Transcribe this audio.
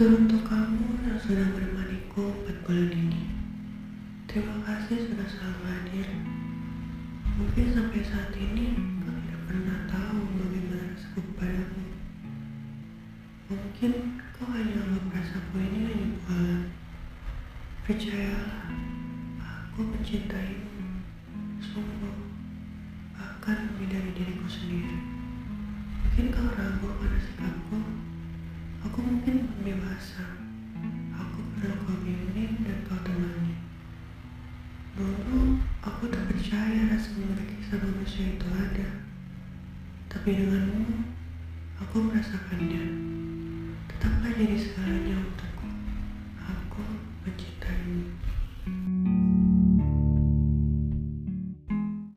Teruntuk kamu yang sudah menemaniku empat bulan ini. Terima kasih sudah selalu hadir. Mungkin sampai saat ini kau tidak pernah tahu bagaimana rasaku padamu. Mungkin kau hanya anggap rasaku ini hanya bualan. Percayalah, aku mencintaimu. Sungguh, bahkan lebih dari diriku sendiri. Mungkin kau ragu pada sikapku. Aku mungkin dewasa. Aku pernah kau dan kau temani. Dulu aku tak percaya rasa memiliki kisah manusia itu ada. Tapi denganmu, aku merasakannya. Tetaplah jadi segalanya untuk